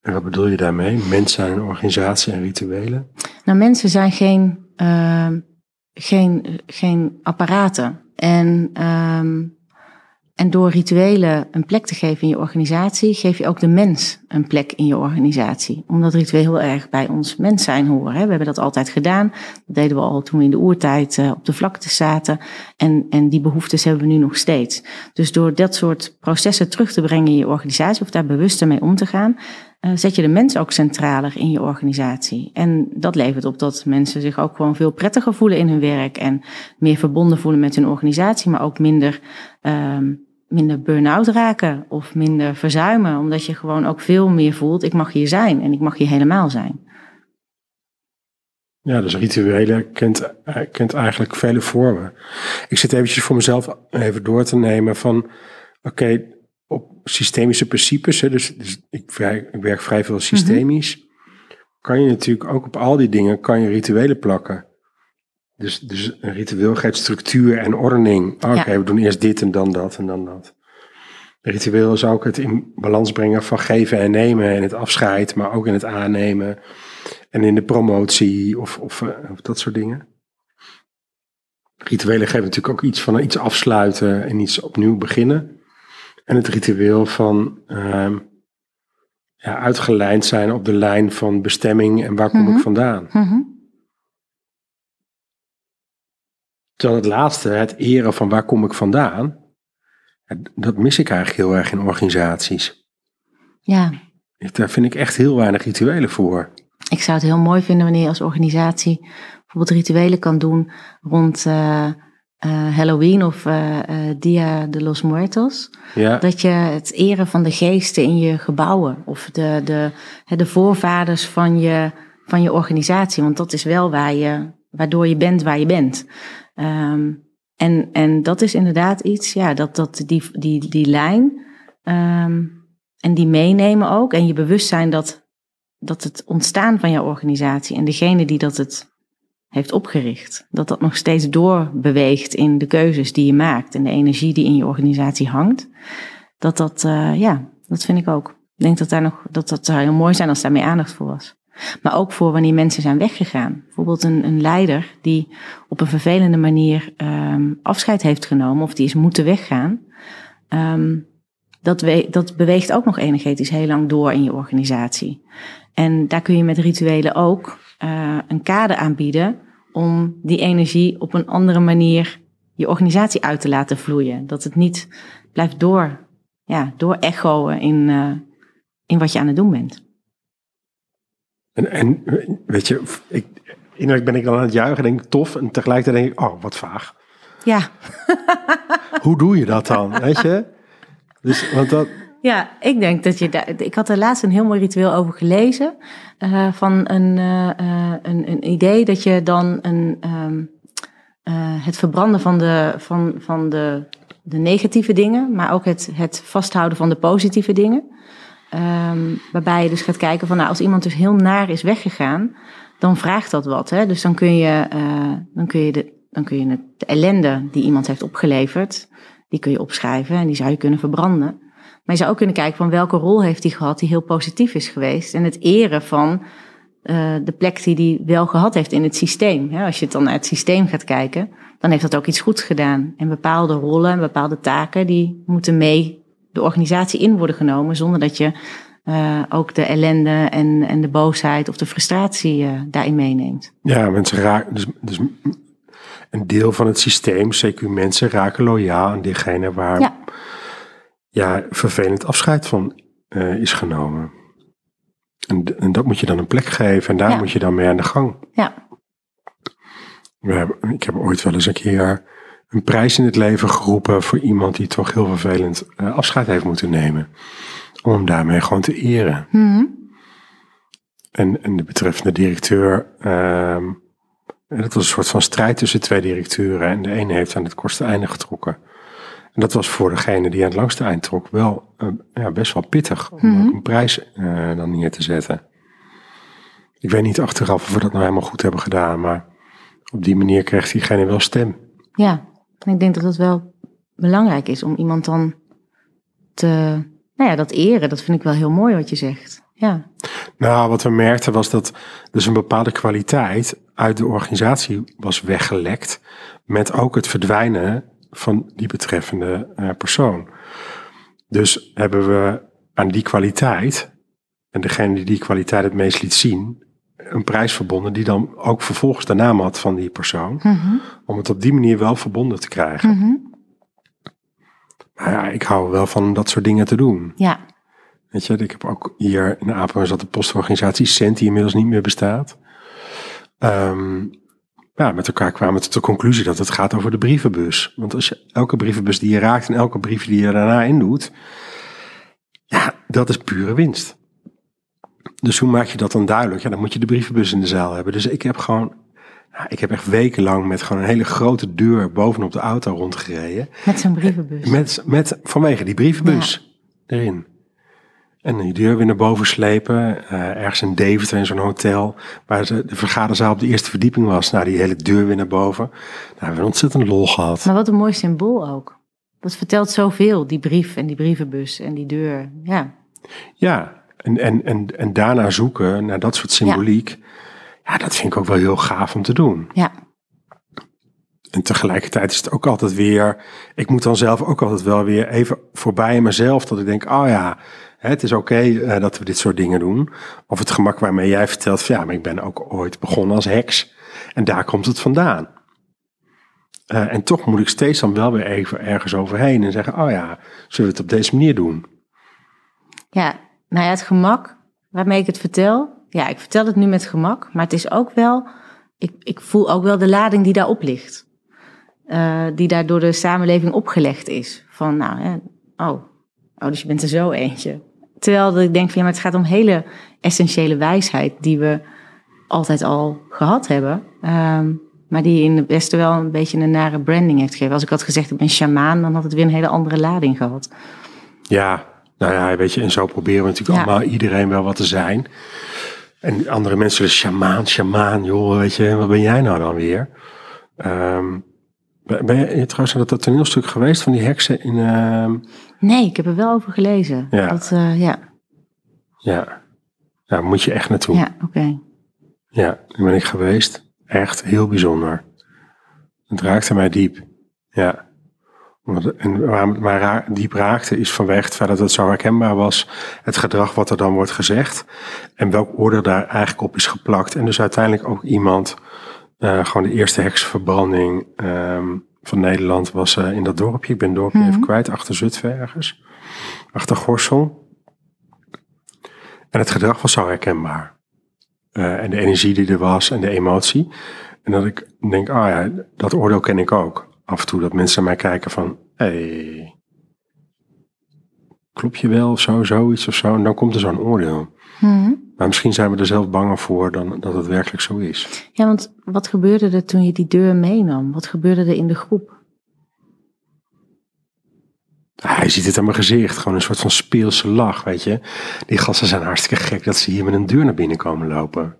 Speaker 4: En wat bedoel je daarmee? Mensen zijn een organisatie en rituelen?
Speaker 1: Nou, mensen zijn geen, uh, geen, geen apparaten. En um, en door rituelen een plek te geven in je organisatie, geef je ook de mens een plek in je organisatie. Omdat rituelen heel erg bij ons mens zijn horen. We hebben dat altijd gedaan. Dat deden we al toen we in de oertijd eh, op de vlakte zaten. En, en die behoeftes hebben we nu nog steeds. Dus door dat soort processen terug te brengen in je organisatie, of daar bewuster mee om te gaan, uh, zet je de mens ook centraler in je organisatie. En dat levert op dat mensen zich ook gewoon veel prettiger voelen in hun werk en meer verbonden voelen met hun organisatie, maar ook minder um, minder burn-out raken of minder verzuimen. Omdat je gewoon ook veel meer voelt, ik mag hier zijn en ik mag hier helemaal zijn.
Speaker 4: Ja, dus rituelen kent, kent eigenlijk vele vormen. Ik zit eventjes voor mezelf even door te nemen van, oké, op systemische principes, hè, dus, dus ik, werk, ik, werk, vrij veel systemisch, mm kan je natuurlijk ook op al die dingen, kan je rituelen plakken. Dus, dus een ritueel geeft structuur en ordening. Oh, oké, we doen eerst dit en dan dat en dan dat. Ritueel is ook het in balans brengen van geven en nemen en het afscheid, maar ook in het aannemen en in de promotie of, of, eh, of dat soort dingen. Rituelen geven natuurlijk ook iets van iets afsluiten en iets opnieuw beginnen. En het ritueel van uh, ja, uitgelijnd zijn op de lijn van bestemming en waar kom ik mhm. vandaan. Mm Terwijl het laatste, het eren van waar kom ik vandaan, dat mis ik eigenlijk heel erg in organisaties.
Speaker 1: Ja.
Speaker 4: Daar vind ik echt heel weinig rituelen voor.
Speaker 1: Ik zou het heel mooi vinden wanneer je als organisatie bijvoorbeeld rituelen kan doen rond uh, uh, Halloween of uh, Dia de los Muertos. Ja. Dat je het eren van de geesten in je gebouwen of de, de, de voorvaders van je, van je organisatie. Want dat is wel waar je, waardoor je bent waar je bent. Um, en, en dat is inderdaad iets, ja, dat, dat die, die, die lijn um, en die meenemen ook. En je bewustzijn dat, dat het ontstaan van jouw organisatie en degene die dat het heeft opgericht, dat dat nog steeds doorbeweegt in de keuzes die je maakt en de energie die in je organisatie hangt. Dat dat, uh, ja, dat vind ik ook. Ik denk dat daar nog, dat dat zou heel mooi zijn als daar meer aandacht voor was. Maar ook voor wanneer mensen zijn weggegaan. Bijvoorbeeld een, een leider die op een vervelende manier um, afscheid heeft genomen of die is moeten weggaan. Um, dat, we, dat beweegt ook nog energetisch heel lang door in je organisatie. En daar kun je met rituelen ook uh, een kader aanbieden om die energie op een andere manier je organisatie uit te laten vloeien. Dat het niet blijft door, ja, door echoen in, uh, in wat je aan het doen bent.
Speaker 4: En, en weet je, ik, innerlijk ben ik dan aan het juichen en denk tof. En tegelijkertijd denk ik, oh, wat vaag.
Speaker 1: Ja.
Speaker 4: Hoe doe je dat dan, weet je? Dus, want dat...
Speaker 1: Ja, ik denk dat je daar. Ik had er laatst een heel mooi ritueel over gelezen. Uh, van een, uh, een, een, idee dat je dan een, um, het verbranden van, de, van, van de, de negatieve dingen, maar ook het, het vasthouden van de positieve dingen. Um, waarbij je dus gaat kijken van nou, als iemand dus heel naar is weggegaan, dan vraagt dat wat. Hè? Dus dan kun je, uh, dan kun je, de, dan kun je de ellende die iemand heeft opgeleverd, die kun je opschrijven en die zou je kunnen verbranden. Maar je zou ook kunnen kijken van welke rol heeft hij gehad die heel positief is geweest. En het eren van uh, de plek die hij wel gehad heeft in het systeem. Als je het dan naar het systeem gaat kijken, dan heeft dat ook iets goeds gedaan. En bepaalde rollen en bepaalde taken, die moeten mee de organisatie in worden genomen zonder dat je uh, ook de ellende en, en de boosheid of de frustratie uh, daarin meeneemt.
Speaker 4: Ja, mensen raken. Dus, dus een deel van het systeem, zeker mensen, raken loyaal aan diegene waar ja. ja vervelend afscheid van uh, is genomen. En, en dat moet je dan een plek geven en daar
Speaker 1: Ja.
Speaker 4: moet je dan mee aan de gang.
Speaker 1: Ja,
Speaker 4: We hebben, ik heb ooit wel eens een keer een prijs in het leven geroepen voor iemand die toch heel vervelend eh, afscheid heeft moeten nemen. Om hem daarmee gewoon te eren.
Speaker 1: Mhm.
Speaker 4: En, en de betreffende directeur, en dat was een soort van strijd tussen twee directeuren. En de ene heeft aan het kortste einde getrokken. En dat was voor degene die aan het langste eind trok wel eh, ja, best wel pittig om ook een prijs eh, dan neer te zetten. Ik weet niet achteraf of we dat nou helemaal goed hebben gedaan, maar op die manier kreeg diegene wel stem.
Speaker 1: ja. Ik denk dat het wel belangrijk is om iemand dan te, nou ja, dat eren. Dat vind ik wel heel mooi wat je zegt. Ja,
Speaker 4: Nou, wat we merkten was dat dus een bepaalde kwaliteit uit de organisatie was weggelekt. Met ook het verdwijnen van die betreffende eh, persoon. Dus hebben we aan die kwaliteit, en degene die die kwaliteit het meest liet zien, een prijs verbonden die dan ook vervolgens de naam had van die persoon. Om het op die manier wel verbonden te krijgen.
Speaker 1: Mhm.
Speaker 4: Maar ja, ik hou wel van dat soort dingen te doen.
Speaker 1: ja,
Speaker 4: Weet je, ik heb ook hier in Apeldoorn zat de postorganisatie Cent, die inmiddels niet meer bestaat. Ehm, ja, met elkaar kwamen we tot de conclusie dat het gaat over de brievenbus. Want als je elke brievenbus die je raakt en elke brief die je daarna indoet, ja, dat is pure winst. Dus hoe maak je dat dan duidelijk? Ja, dan moet je de brievenbus in de zaal hebben. Dus ik heb gewoon, ik heb echt wekenlang met gewoon een hele grote deur bovenop de auto rondgereden.
Speaker 1: met zo'n brievenbus.
Speaker 4: Met, met vanwege die brievenbus erin. En die deur weer naar boven slepen. eh, ergens in Deventer in zo'n hotel. Waar ze, de vergaderzaal op de eerste verdieping was. Nou, die hele deur weer naar boven. Nou, we hebben ontzettend lol gehad.
Speaker 1: Maar wat een mooi symbool ook. Dat vertelt zoveel, die brief en die brievenbus en die deur. Ja,
Speaker 4: Ja, en, en, en, en daarna zoeken naar dat soort symboliek. Ja. dat vind ik ook wel heel gaaf om te doen.
Speaker 1: ja,
Speaker 4: En tegelijkertijd is het ook altijd weer. Ik moet dan zelf ook altijd wel weer even voorbij mezelf. Dat ik denk, oh ja, het is oké eh, dat we dit soort dingen doen. Of het gemak waarmee jij vertelt, van, ja, maar ik ben ook ooit begonnen als heks. En daar komt het vandaan. Eh, en toch moet ik steeds dan wel weer even ergens overheen en zeggen, oh ja, zullen we het op deze manier doen?
Speaker 1: ja. Nou ja, het gemak waarmee ik het vertel. Ja, ik vertel het nu met gemak. Maar het is ook wel, ik, ik voel ook wel de lading die daarop ligt. Eh, die daar door de samenleving opgelegd is. Van nou, hè, oh, oh, dus je bent er zo eentje. Terwijl dat ik denk van ja, maar het gaat om hele essentiële wijsheid die we altijd al gehad hebben. Ehm, maar die in het Westen wel een beetje een nare branding heeft gegeven. Als ik had gezegd ik ben shamaan, dan had het weer een hele andere lading gehad.
Speaker 4: Ja, nou ja, weet je, en zo proberen we natuurlijk
Speaker 1: Ja.
Speaker 4: allemaal iedereen wel wat te zijn. En andere mensen zullen shamaan, shamaan, joh, weet je, wat ben jij nou dan weer? Ehm, ben je trouwens naar dat toneelstuk geweest van die heksen in, ehm,
Speaker 1: Nee, ik heb er wel over gelezen.
Speaker 4: Ja.
Speaker 1: Dat, eh, ja,
Speaker 4: ja, ja, moet je echt naartoe.
Speaker 1: ja oké.
Speaker 4: Ja, daar ben ik geweest. Echt heel bijzonder. Het raakte mij diep. Ja. En mij ra- diep raakte is vanwege het feit dat het zo herkenbaar was. Het gedrag wat er dan wordt gezegd. En welk oordeel daar eigenlijk op is geplakt. En dus uiteindelijk ook iemand, eh, gewoon de eerste heksverbranding ehm, van Nederland was eh, in dat dorpje. Ik ben het dorpje even kwijt, achter Zutphen ergens. Achter Gorsel. En het gedrag was zo herkenbaar. Eh, en de energie die er was en de emotie. En dat ik denk, ah ja, dat oordeel ken ik ook. Af en toe dat mensen naar mij kijken van, hey, klopt je wel of zo, zoiets of zo. En dan komt er zo'n oordeel.
Speaker 1: Mhm.
Speaker 4: Maar misschien zijn we er zelf banger voor dan dat het werkelijk zo is.
Speaker 1: Ja, want wat gebeurde er toen je die deur meenam? Wat gebeurde er in de groep?
Speaker 4: Ah, Hij ziet het aan mijn gezicht, gewoon een soort van speelse lach, weet je. Die gasten zijn hartstikke gek dat ze hier met een deur naar binnen komen lopen.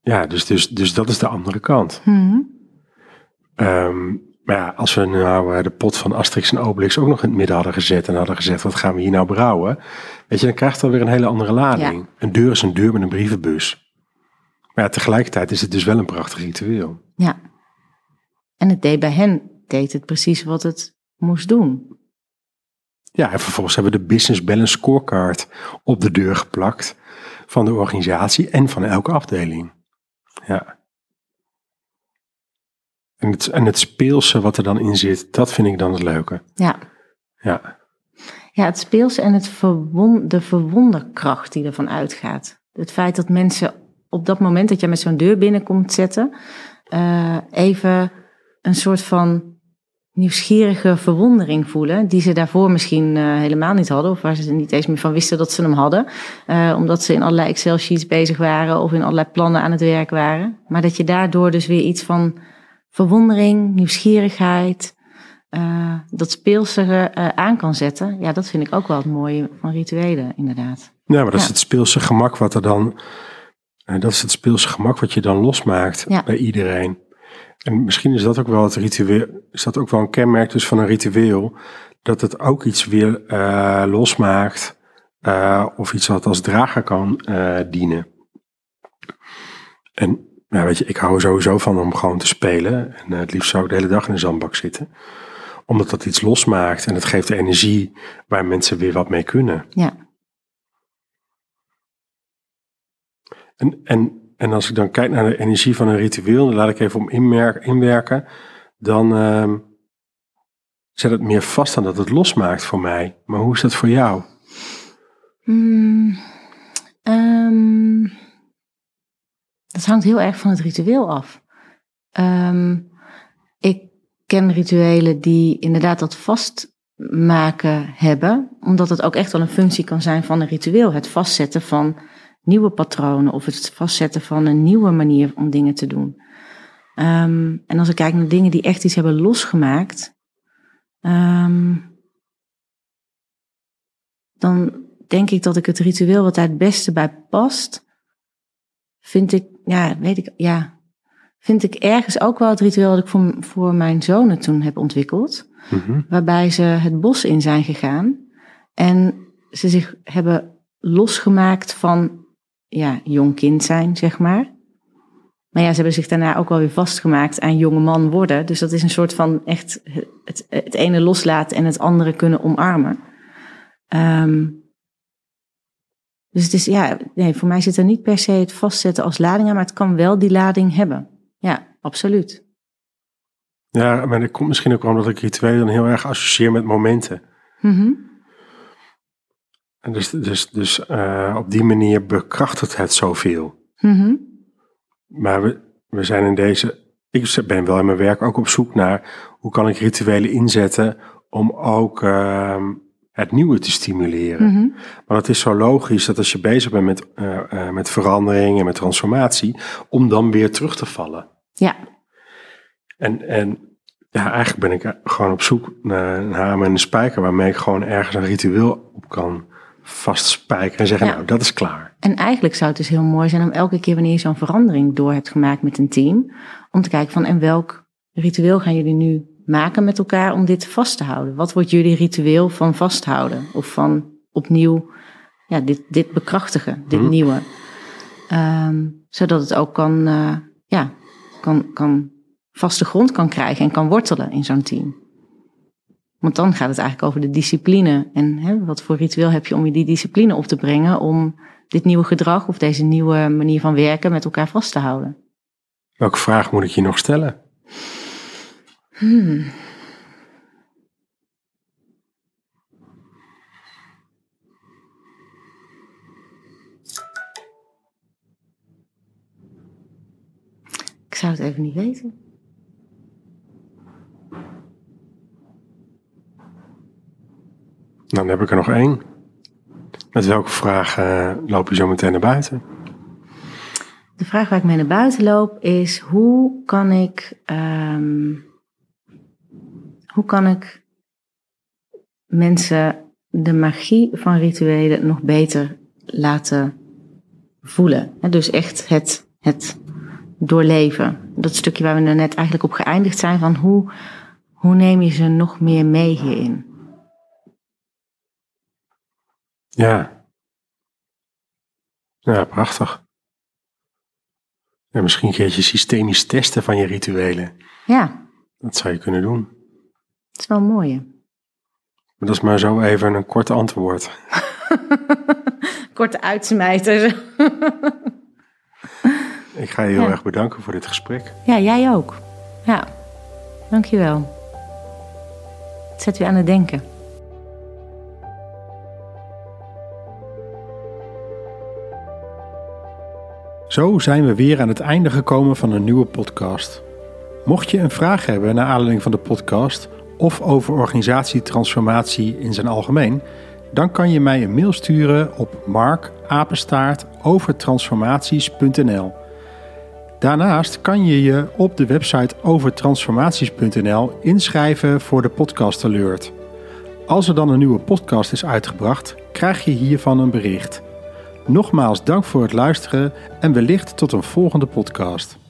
Speaker 4: Ja, dus, dus, dus dat is de andere kant.
Speaker 1: Mhm.
Speaker 4: Ehm, maar ja, als we nou eh, de pot van Asterix en Obelix ook nog in het midden hadden gezet en hadden gezegd, wat gaan we hier nou brouwen? Weet je, dan krijgt het alweer een hele andere lading. Een deur is een deur met een brievenbus. Maar ja, tegelijkertijd is het dus wel een prachtig ritueel.
Speaker 1: Ja. En het deed bij hen, deed het precies wat het moest doen.
Speaker 4: Ja, en vervolgens hebben we de Business Balance Scorecard op de deur geplakt van de organisatie en van elke afdeling. Ja. En het, en het speelse wat er dan in zit, dat vind ik dan het leuke.
Speaker 1: Ja.
Speaker 4: Ja.
Speaker 1: Ja, het speelse en het verwon, de verwonderkracht die ervan uitgaat. Het feit dat mensen op dat moment dat je met zo'n deur binnenkomt zetten, uh, even een soort van nieuwsgierige verwondering voelen, die ze daarvoor misschien uh, helemaal niet hadden, of waar ze niet eens meer van wisten dat ze hem hadden, uh, omdat ze in allerlei Excel-sheets bezig waren of in allerlei plannen aan het werk waren. Maar dat je daardoor dus weer iets van verwondering, nieuwsgierigheid, uh, dat speelse aan kan zetten. Ja, dat vind ik ook wel het mooie van rituelen, inderdaad.
Speaker 4: Ja, maar dat is het speelse gemak wat er dan, dat is het speelse gemak wat je dan losmaakt ja. bij iedereen. En misschien is dat ook wel het ritueel, is dat ook wel een kenmerk dus van een ritueel, dat het ook iets weer losmaakt of iets wat als drager kan dienen. En nou weet je, ik hou er sowieso van om gewoon te spelen. En het liefst zou ik de hele dag in de zandbak zitten. Omdat dat iets losmaakt en het geeft de energie waar mensen weer wat mee kunnen.
Speaker 1: Ja.
Speaker 4: En, en en als ik dan kijk naar de energie van een ritueel, dan laat ik even om inwerken, dan uh, zet het meer vast dan dat het losmaakt voor mij. Maar hoe is dat voor jou?
Speaker 1: Mm, um, dat hangt heel erg van het ritueel af. Um, ik ken rituelen die inderdaad dat vastmaken hebben, omdat het ook echt wel een functie kan zijn van een ritueel. Het vastzetten van nieuwe patronen of het vastzetten van een nieuwe manier om dingen te doen. Um, en als ik kijk naar dingen die echt iets hebben losgemaakt, um, dan denk ik dat ik het ritueel wat daar het beste bij past, vind ik, ja, weet ik, ja, vind ik ergens ook wel het ritueel dat ik voor, voor mijn zonen toen heb ontwikkeld. Mm-hmm. Waarbij ze het bos in zijn gegaan en ze zich hebben losgemaakt van ja, jong kind zijn, zeg maar. Maar ja, ze hebben zich daarna ook wel weer vastgemaakt aan jonge man worden. Dus dat is een soort van echt het, het ene loslaten en het andere kunnen omarmen. Um, dus het is, ja, nee, voor mij zit er niet per se het vastzetten als lading aan, maar het kan wel die lading hebben. Ja, absoluut.
Speaker 4: Ja, maar dat komt misschien ook omdat ik rituelen dan heel erg associeer met momenten.
Speaker 1: Mm
Speaker 4: en dus dus, dus uh, op die manier bekrachtigt het zoveel.
Speaker 1: Mm
Speaker 4: Maar we, we zijn in deze. Ik ben wel in mijn werk ook op zoek naar hoe kan ik rituelen inzetten om ook uh, het nieuwe te stimuleren.
Speaker 1: Mm -hmm.
Speaker 4: Maar het is zo logisch dat als je bezig bent met, uh, met verandering en met transformatie, om dan weer terug te vallen.
Speaker 1: Ja.
Speaker 4: En, en ja, eigenlijk ben ik gewoon op zoek naar een hamer en een spijker waarmee ik gewoon ergens een ritueel op kan vastspijkeren en zeggen, nou, dat is klaar.
Speaker 1: En eigenlijk zou het dus heel mooi zijn om elke keer wanneer je zo'n verandering door hebt gemaakt met een team, om te kijken van, en welk ritueel gaan jullie nu maken met elkaar om dit vast te houden? Wat wordt jullie ritueel van vasthouden? Of van opnieuw, ja, dit, dit bekrachtigen, dit hmm. nieuwe. Um, zodat het ook kan, uh, ja, kan, kan vaste grond kan krijgen en kan wortelen in zo'n team. Want dan gaat het eigenlijk over de discipline. En hè, wat voor ritueel heb je om je die discipline op te brengen om dit nieuwe gedrag of deze nieuwe manier van werken met elkaar vast te houden?
Speaker 4: Welke vraag moet ik je nog stellen?
Speaker 1: Hmm. Ik zou het even niet weten.
Speaker 4: Dan heb ik er nog één. Met welke vraag uh, loop je zo meteen naar buiten?
Speaker 1: De vraag waar ik mee naar buiten loop is: hoe kan ik, um, hoe kan ik mensen de magie van rituelen nog beter laten voelen? Dus echt het, het doorleven. Dat stukje waar we er net eigenlijk op geëindigd zijn: van hoe, hoe neem je ze nog meer mee hierin?
Speaker 4: Ja. Ja, prachtig. Ja, misschien een keertje systemisch testen van je rituelen.
Speaker 1: Ja.
Speaker 4: Dat zou je kunnen doen
Speaker 1: wel mooi.
Speaker 4: Dat is maar zo even een kort antwoord.
Speaker 1: Korte uitsmijter.
Speaker 4: Ik ga je heel erg bedanken voor dit gesprek.
Speaker 1: Ja, jij ook. Ja, dankjewel. Zet u aan het denken.
Speaker 4: Zo zijn we weer aan het einde gekomen van een nieuwe podcast. Mocht je een vraag hebben naar aanleiding van de podcast of over organisatietransformatie in zijn algemeen, dan kan je mij een mail sturen op markapenstaartovertransformaties.nl. Daarnaast kan je je op de website overtransformaties.nl inschrijven voor de podcast alert. Als er dan een nieuwe podcast is uitgebracht, krijg je hiervan een bericht. Nogmaals dank voor het luisteren en wellicht tot een volgende podcast.